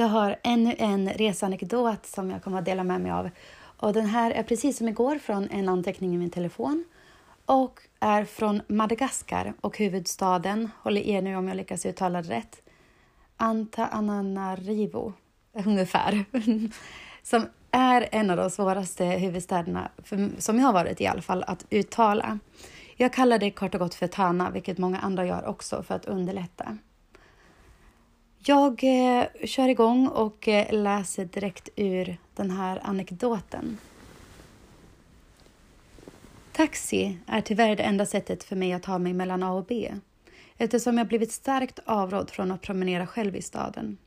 Jag har ännu en resanekdot som jag kommer att dela med mig av. Och den här är precis som igår från en anteckning i min telefon och är från Madagaskar och huvudstaden, håll i nu om jag lyckas uttala det rätt, Antananarivo, ungefär, som är en av de svåraste huvudstäderna, för, som jag har varit i alla fall, att uttala. Jag kallar det kort och gott för Tana, vilket många andra gör också för att underlätta. Jag eh, kör igång och eh, läser direkt ur den här anekdoten. Taxi är tyvärr det enda sättet för mig att ta mig mellan A och B eftersom jag blivit starkt avrådd från att promenera själv i staden.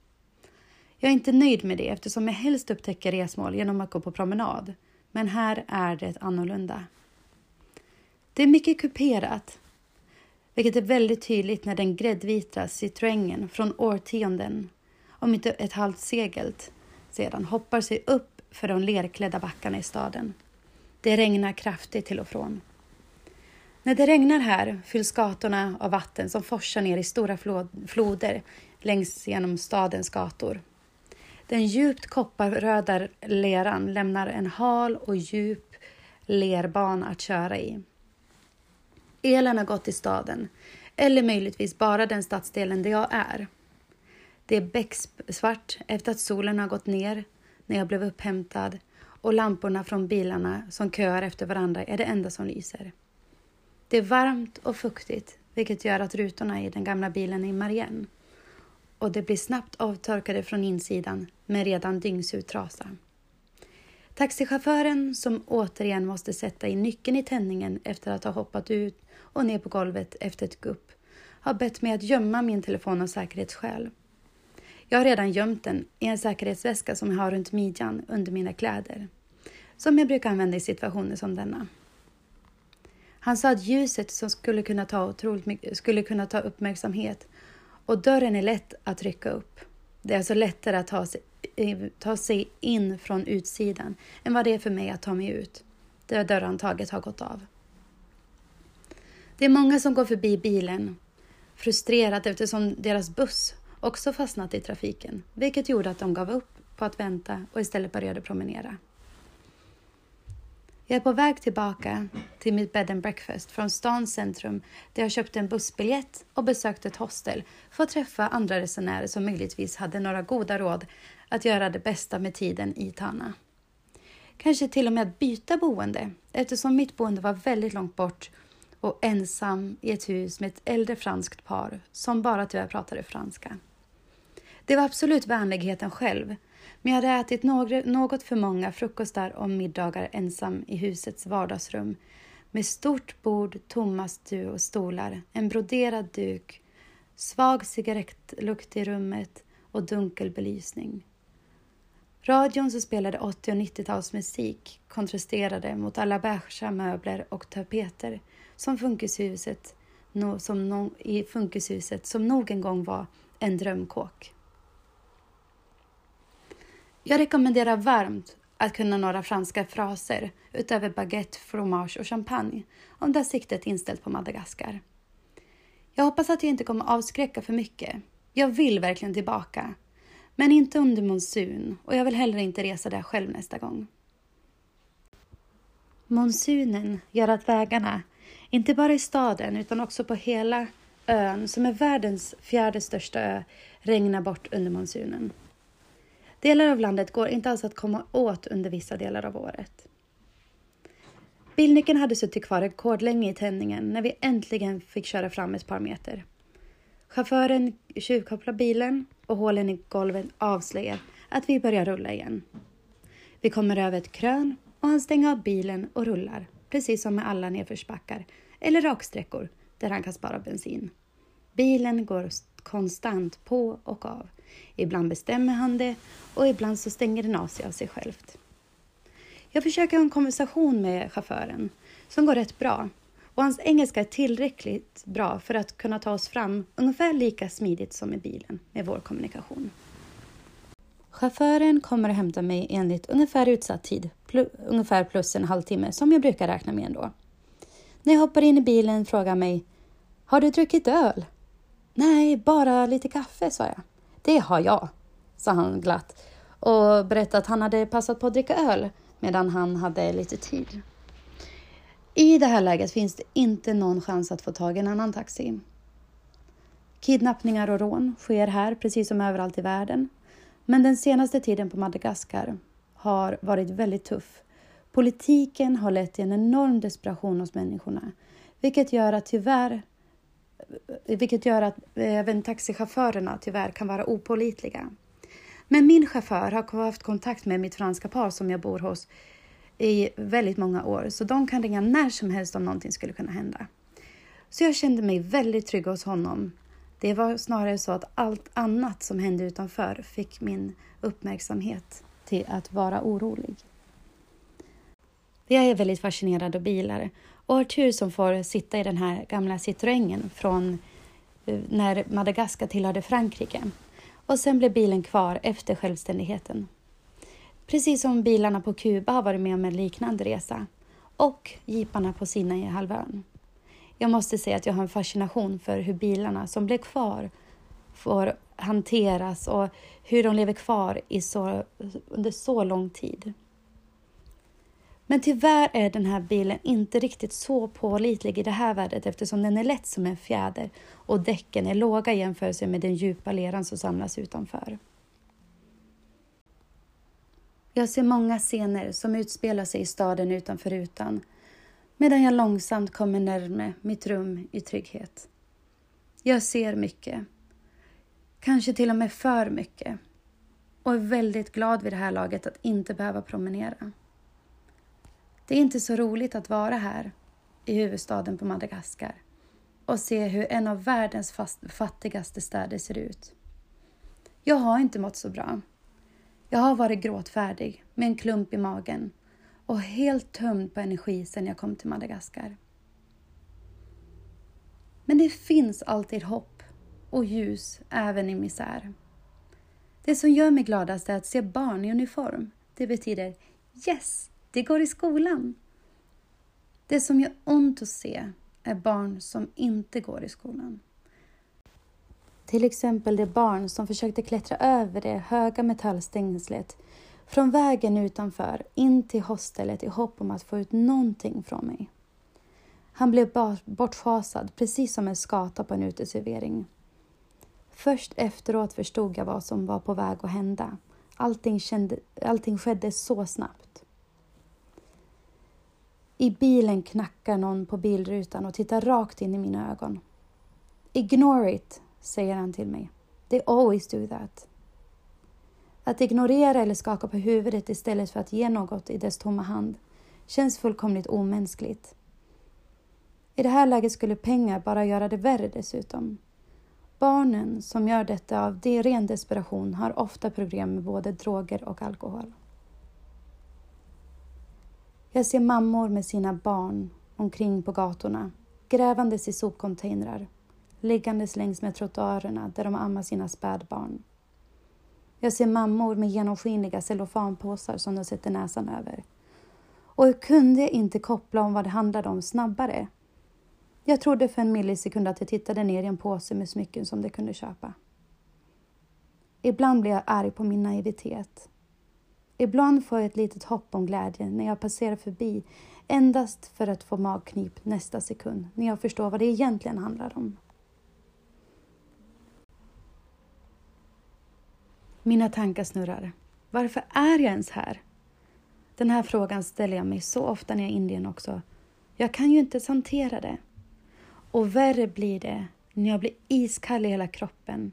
Jag är inte nöjd med det eftersom jag helst upptäcker resmål genom att gå på promenad, men här är det annorlunda. Det är mycket kuperat, vilket är väldigt tydligt när den gräddvita Citroengen från årtionden, om inte ett halvt segelt, sedan hoppar sig upp för de lerklädda backarna i staden. Det regnar kraftigt till och från. När det regnar här fylls gatorna av vatten som forsar ner i stora floder längs genom stadens gator. Den djupt kopparröda leran lämnar en hal och djup lerbana att köra i. Elen har gått i staden, eller möjligtvis bara den stadsdelen där jag är. Det är becksvart efter att solen har gått ner när jag blev upphämtad och lamporna från bilarna som köar efter varandra är det enda som lyser. Det är varmt och fuktigt, vilket gör att rutorna i den gamla bilen immar igen. Och det blir snabbt avtorkade från insidan med redan dyngsur trasa. Taxichauffören, som återigen måste sätta in nyckeln i tändningen efter att ha hoppat ut och ner på golvet efter ett gupp, har bett mig att gömma min telefon av säkerhetsskäl. Jag har redan gömt den i en säkerhetsväska som jag har runt midjan under mina kläder, som jag brukar använda i situationer som denna. Han sa att ljuset som skulle kunna ta, otroligt mycket, skulle kunna ta uppmärksamhet och dörren är lätt att rycka upp. Det är alltså lättare att ta sig, ta sig in från utsidan än vad det är för mig att ta mig ut, där dörrhandtaget har gått av. Det är många som går förbi bilen, frustrerat eftersom deras buss också fastnat i trafiken, vilket gjorde att de gav upp på att vänta och istället började promenera. Jag är på väg tillbaka till mitt bed and breakfast från stans centrum där jag köpte en bussbiljett och besökte ett hostel för att träffa andra resenärer som möjligtvis hade några goda råd att göra det bästa med tiden i Tana. Kanske till och med att byta boende eftersom mitt boende var väldigt långt bort och ensam i ett hus med ett äldre franskt par som bara tyvärr pratade franska. Det var absolut vänligheten själv men jag hade ätit något för många frukostar och middagar ensam i husets vardagsrum med stort bord, tomma stolar, en broderad duk, svag cigarettlukt i rummet och dunkel belysning. Radion som spelade 80 och 90-talsmusik kontrasterade mot alla beigea möbler och tapeter som funkishuset, som no, i funkishuset som nog en gång var en drömkåk. Jag rekommenderar varmt att kunna några franska fraser utöver baguette, fromage och champagne om det har siktet inställt på Madagaskar. Jag hoppas att jag inte kommer avskräcka för mycket. Jag vill verkligen tillbaka, men inte under monsun och jag vill heller inte resa där själv nästa gång. Monsunen gör att vägarna, inte bara i staden utan också på hela ön som är världens fjärde största ö, regnar bort under monsunen. Delar av landet går inte alls att komma åt under vissa delar av året. Bilnyckeln hade suttit kvar rekordlänge i tändningen när vi äntligen fick köra fram ett par meter. Chauffören tjuvkopplar bilen och hålen i golvet avslöjar att vi börjar rulla igen. Vi kommer över ett krön och han stänger av bilen och rullar, precis som med alla nedförsbackar eller raksträckor där han kan spara bensin. Bilen går konstant på och av. Ibland bestämmer han det och ibland så stänger den av sig av sig självt. Jag försöker ha en konversation med chauffören som går rätt bra och hans engelska är tillräckligt bra för att kunna ta oss fram ungefär lika smidigt som i bilen med vår kommunikation. Chauffören kommer att hämta mig enligt ungefär utsatt tid, pl ungefär plus en halvtimme som jag brukar räkna med ändå. När jag hoppar in i bilen frågar han mig Har du druckit öl? Nej, bara lite kaffe, sa jag. Det har jag, sa han glatt och berättade att han hade passat på att dricka öl medan han hade lite tid. I det här läget finns det inte någon chans att få tag i en annan taxi. Kidnappningar och rån sker här precis som överallt i världen. Men den senaste tiden på Madagaskar har varit väldigt tuff. Politiken har lett till en enorm desperation hos människorna, vilket gör att tyvärr vilket gör att även taxichaufförerna tyvärr kan vara opålitliga. Men min chaufför har haft kontakt med mitt franska par som jag bor hos i väldigt många år, så de kan ringa när som helst om någonting skulle kunna hända. Så jag kände mig väldigt trygg hos honom. Det var snarare så att allt annat som hände utanför fick min uppmärksamhet till att vara orolig. Jag är väldigt fascinerad av bilar och har tur som får sitta i den här gamla Citroengen från eh, när Madagaskar tillhörde Frankrike. Och sen blev bilen kvar efter självständigheten. Precis som bilarna på Kuba har varit med om en liknande resa och jeeparna på Sinaihalvön. Jag måste säga att jag har en fascination för hur bilarna som blev kvar får hanteras och hur de lever kvar i så, under så lång tid. Men tyvärr är den här bilen inte riktigt så pålitlig i det här vädret eftersom den är lätt som en fjäder och däcken är låga i jämförelse med den djupa leran som samlas utanför. Jag ser många scener som utspelar sig i staden utanför rutan medan jag långsamt kommer närmare mitt rum i trygghet. Jag ser mycket, kanske till och med för mycket och är väldigt glad vid det här laget att inte behöva promenera. Det är inte så roligt att vara här i huvudstaden på Madagaskar och se hur en av världens fattigaste städer ser ut. Jag har inte mått så bra. Jag har varit gråtfärdig med en klump i magen och helt tömd på energi sedan jag kom till Madagaskar. Men det finns alltid hopp och ljus även i misär. Det som gör mig gladast är att se barn i uniform. Det betyder Yes, det går i skolan. Det som gör ont att se är barn som inte går i skolan. Till exempel det barn som försökte klättra över det höga metallstängslet från vägen utanför in till hostelet i hopp om att få ut någonting från mig. Han blev bortfasad, precis som en skata på en uteservering. Först efteråt förstod jag vad som var på väg att hända. Allting, kände, allting skedde så snabbt. I bilen knackar någon på bilrutan och tittar rakt in i mina ögon. Ignore it, säger han till mig. They always do that. Att ignorera eller skaka på huvudet istället för att ge något i dess tomma hand känns fullkomligt omänskligt. I det här läget skulle pengar bara göra det värre dessutom. Barnen som gör detta av det ren desperation har ofta problem med både droger och alkohol. Jag ser mammor med sina barn omkring på gatorna, grävandes i sopcontainrar, liggandes längs med trottoarerna där de ammar sina spädbarn. Jag ser mammor med genomskinliga cellofanpåsar som de sätter näsan över. Och jag kunde inte koppla om vad det handlade om snabbare. Jag trodde för en millisekund att jag tittade ner i en påse med smycken som de kunde köpa. Ibland blir jag arg på min naivitet. Ibland får jag ett litet hopp om glädje när jag passerar förbi endast för att få magknip nästa sekund när jag förstår vad det egentligen handlar om. Mina tankar snurrar. Varför är jag ens här? Den här frågan ställer jag mig så ofta när jag är i Indien också. Jag kan ju inte hantera det. Och värre blir det när jag blir iskall i hela kroppen.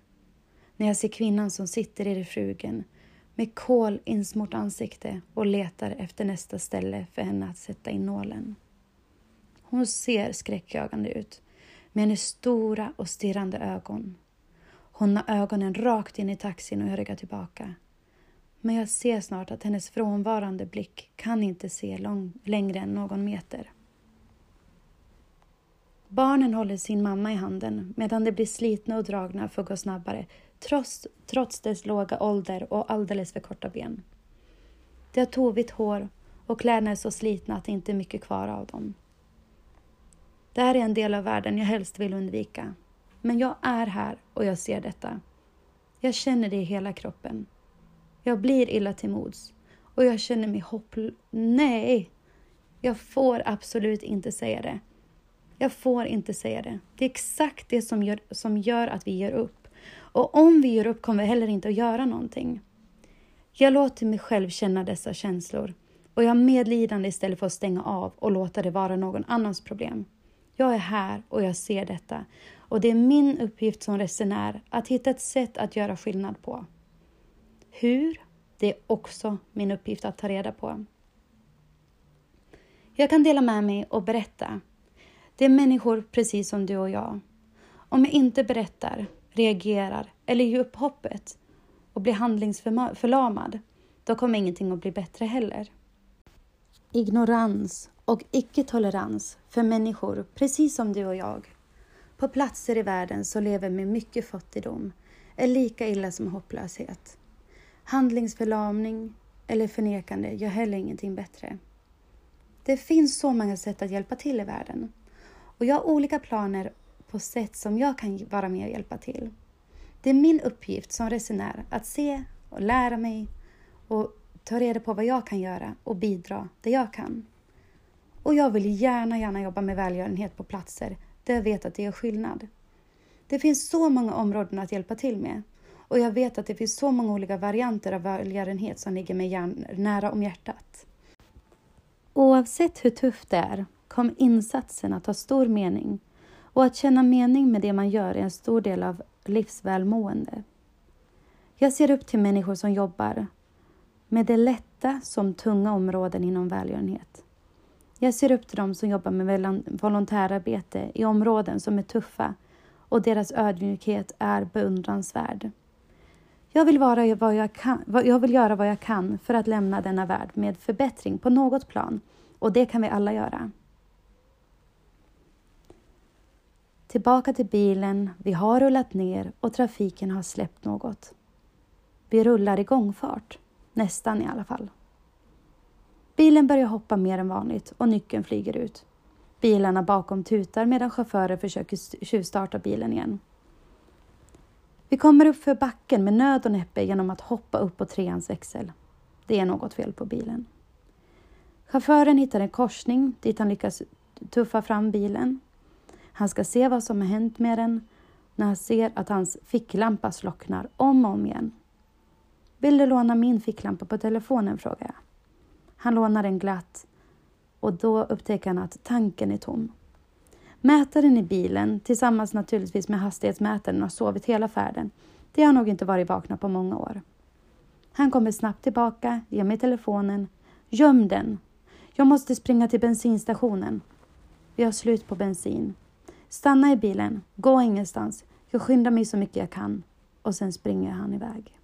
När jag ser kvinnan som sitter i refugen med kol insmort ansikte och letar efter nästa ställe för henne att sätta in nålen. Hon ser skräckjagande ut med hennes stora och stirrande ögon. Hon har ögonen rakt in i taxin och jag ryggar tillbaka. Men jag ser snart att hennes frånvarande blick kan inte se lång, längre än någon meter. Barnen håller sin mamma i handen medan de blir slitna och dragna för att gå snabbare trots, trots dess låga ålder och alldeles för korta ben. De har tovigt hår och kläderna är så slitna att det inte är mycket kvar av dem. Det här är en del av världen jag helst vill undvika. Men jag är här och jag ser detta. Jag känner det i hela kroppen. Jag blir illa till mods och jag känner mig hopplös. Nej, jag får absolut inte säga det. Jag får inte säga det. Det är exakt det som gör, som gör att vi ger upp. Och om vi ger upp kommer vi heller inte att göra någonting. Jag låter mig själv känna dessa känslor och jag har medlidande istället för att stänga av och låta det vara någon annans problem. Jag är här och jag ser detta och det är min uppgift som resenär att hitta ett sätt att göra skillnad på. Hur? Det är också min uppgift att ta reda på. Jag kan dela med mig och berätta. Det är människor precis som du och jag. Om jag inte berättar, reagerar eller ger upp hoppet och blir handlingsförlamad, då kommer ingenting att bli bättre heller. Ignorans och icke-tolerans för människor precis som du och jag på platser i världen som lever med mycket fattigdom är lika illa som hopplöshet. Handlingsförlamning eller förnekande gör heller ingenting bättre. Det finns så många sätt att hjälpa till i världen och jag har olika planer på sätt som jag kan vara med och hjälpa till. Det är min uppgift som resenär att se och lära mig och ta reda på vad jag kan göra och bidra där jag kan. Och jag vill gärna, gärna jobba med välgörenhet på platser där jag vet att det gör skillnad. Det finns så många områden att hjälpa till med och jag vet att det finns så många olika varianter av välgörenhet som ligger mig nära om hjärtat. Oavsett hur tufft det är kommer insatsen att ha stor mening och att känna mening med det man gör är en stor del av livsvälmående. Jag ser upp till människor som jobbar med det lätta som tunga områden inom välgörenhet. Jag ser upp till dem som jobbar med volontärarbete i områden som är tuffa och deras ödmjukhet är beundransvärd. Jag vill, vara vad jag, kan, jag vill göra vad jag kan för att lämna denna värld med förbättring på något plan och det kan vi alla göra. Tillbaka till bilen, vi har rullat ner och trafiken har släppt något. Vi rullar i gångfart, nästan i alla fall. Bilen börjar hoppa mer än vanligt och nyckeln flyger ut. Bilarna bakom tutar medan chauffören försöker tjuvstarta bilen igen. Vi kommer upp för backen med nöd och näppe genom att hoppa upp på treans växel. Det är något fel på bilen. Chauffören hittar en korsning dit han lyckas tuffa fram bilen. Han ska se vad som har hänt med den när han ser att hans ficklampa slocknar om och om igen. Vill du låna min ficklampa på telefonen? frågar jag. Han lånar den glatt och då upptäcker han att tanken är tom. Mätaren i bilen, tillsammans naturligtvis med hastighetsmätaren, har sovit hela färden. De har nog inte varit vakna på många år. Han kommer snabbt tillbaka, ger mig telefonen. Göm den! Jag måste springa till bensinstationen. Vi har slut på bensin. Stanna i bilen, gå ingenstans. Jag skyndar mig så mycket jag kan. Och sen springer han iväg.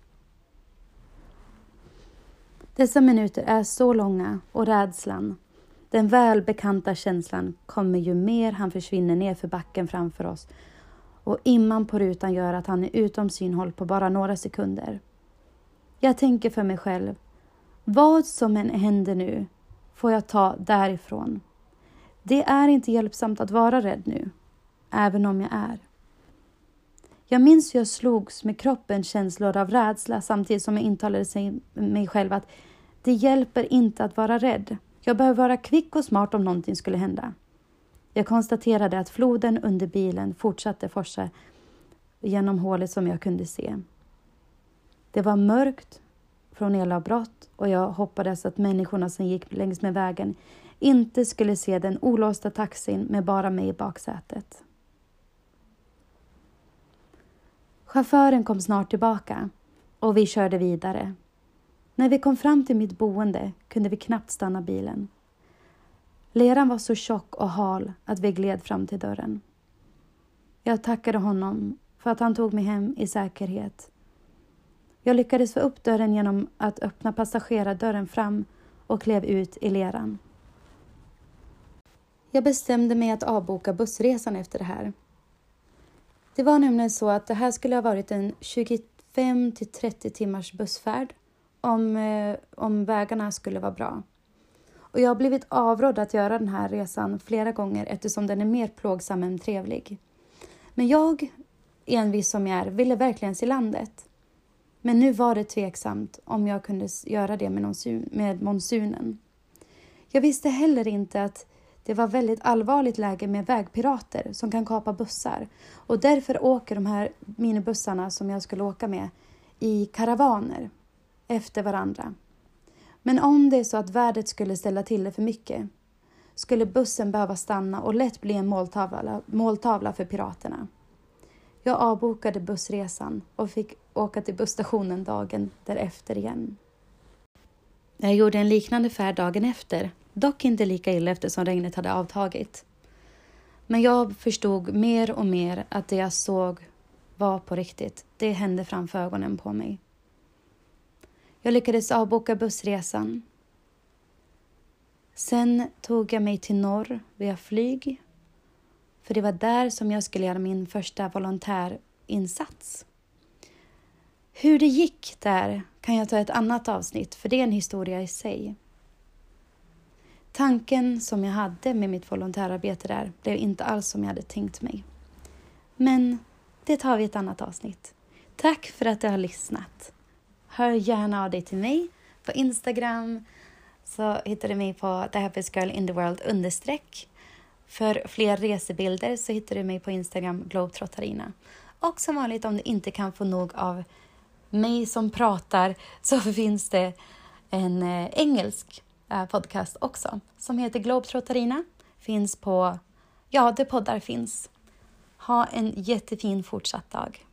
Dessa minuter är så långa och rädslan, den välbekanta känslan, kommer ju mer han försvinner ner för backen framför oss och imman på rutan gör att han är utom synhåll på bara några sekunder. Jag tänker för mig själv, vad som än händer nu får jag ta därifrån. Det är inte hjälpsamt att vara rädd nu, även om jag är. Jag minns hur jag slogs med kroppens känslor av rädsla samtidigt som jag intalade mig själv att det hjälper inte att vara rädd. Jag behöver vara kvick och smart om någonting skulle hända. Jag konstaterade att floden under bilen fortsatte forsa genom hålet som jag kunde se. Det var mörkt från elavbrott och jag hoppades att människorna som gick längs med vägen inte skulle se den olåsta taxin med bara mig i baksätet. Chauffören kom snart tillbaka och vi körde vidare. När vi kom fram till mitt boende kunde vi knappt stanna bilen. Leran var så tjock och hal att vi gled fram till dörren. Jag tackade honom för att han tog mig hem i säkerhet. Jag lyckades få upp dörren genom att öppna passagerardörren fram och klev ut i leran. Jag bestämde mig att avboka bussresan efter det här. Det var nämligen så att det här skulle ha varit en 25 till 30 timmars bussfärd om, eh, om vägarna skulle vara bra. Och jag har blivit avrådd att göra den här resan flera gånger eftersom den är mer plågsam än trevlig. Men jag, envis som jag är, ville verkligen se landet. Men nu var det tveksamt om jag kunde göra det med, med monsunen. Jag visste heller inte att det var väldigt allvarligt läge med vägpirater som kan kapa bussar och därför åker de här minibussarna som jag skulle åka med i karavaner efter varandra. Men om det är så att vädret skulle ställa till det för mycket skulle bussen behöva stanna och lätt bli en måltavla, måltavla för piraterna. Jag avbokade bussresan och fick åka till busstationen dagen därefter igen. Jag gjorde en liknande färd dagen efter, dock inte lika illa eftersom regnet hade avtagit. Men jag förstod mer och mer att det jag såg var på riktigt. Det hände framför ögonen på mig. Jag lyckades avboka bussresan. Sen tog jag mig till norr via flyg. För det var där som jag skulle göra min första volontärinsats. Hur det gick där kan jag ta ett annat avsnitt, för det är en historia i sig. Tanken som jag hade med mitt volontärarbete där blev inte alls som jag hade tänkt mig. Men det tar vi i ett annat avsnitt. Tack för att du har lyssnat. Hör gärna av dig till mig på Instagram så hittar du mig på the happiest girl in the world understreck. För fler resebilder så hittar du mig på Instagram globetrottarina. Och som vanligt om du inte kan få nog av mig som pratar så finns det en eh, engelsk Eh, podcast också som heter Globetrotterina. Finns på, ja, där poddar finns. Ha en jättefin fortsatt dag.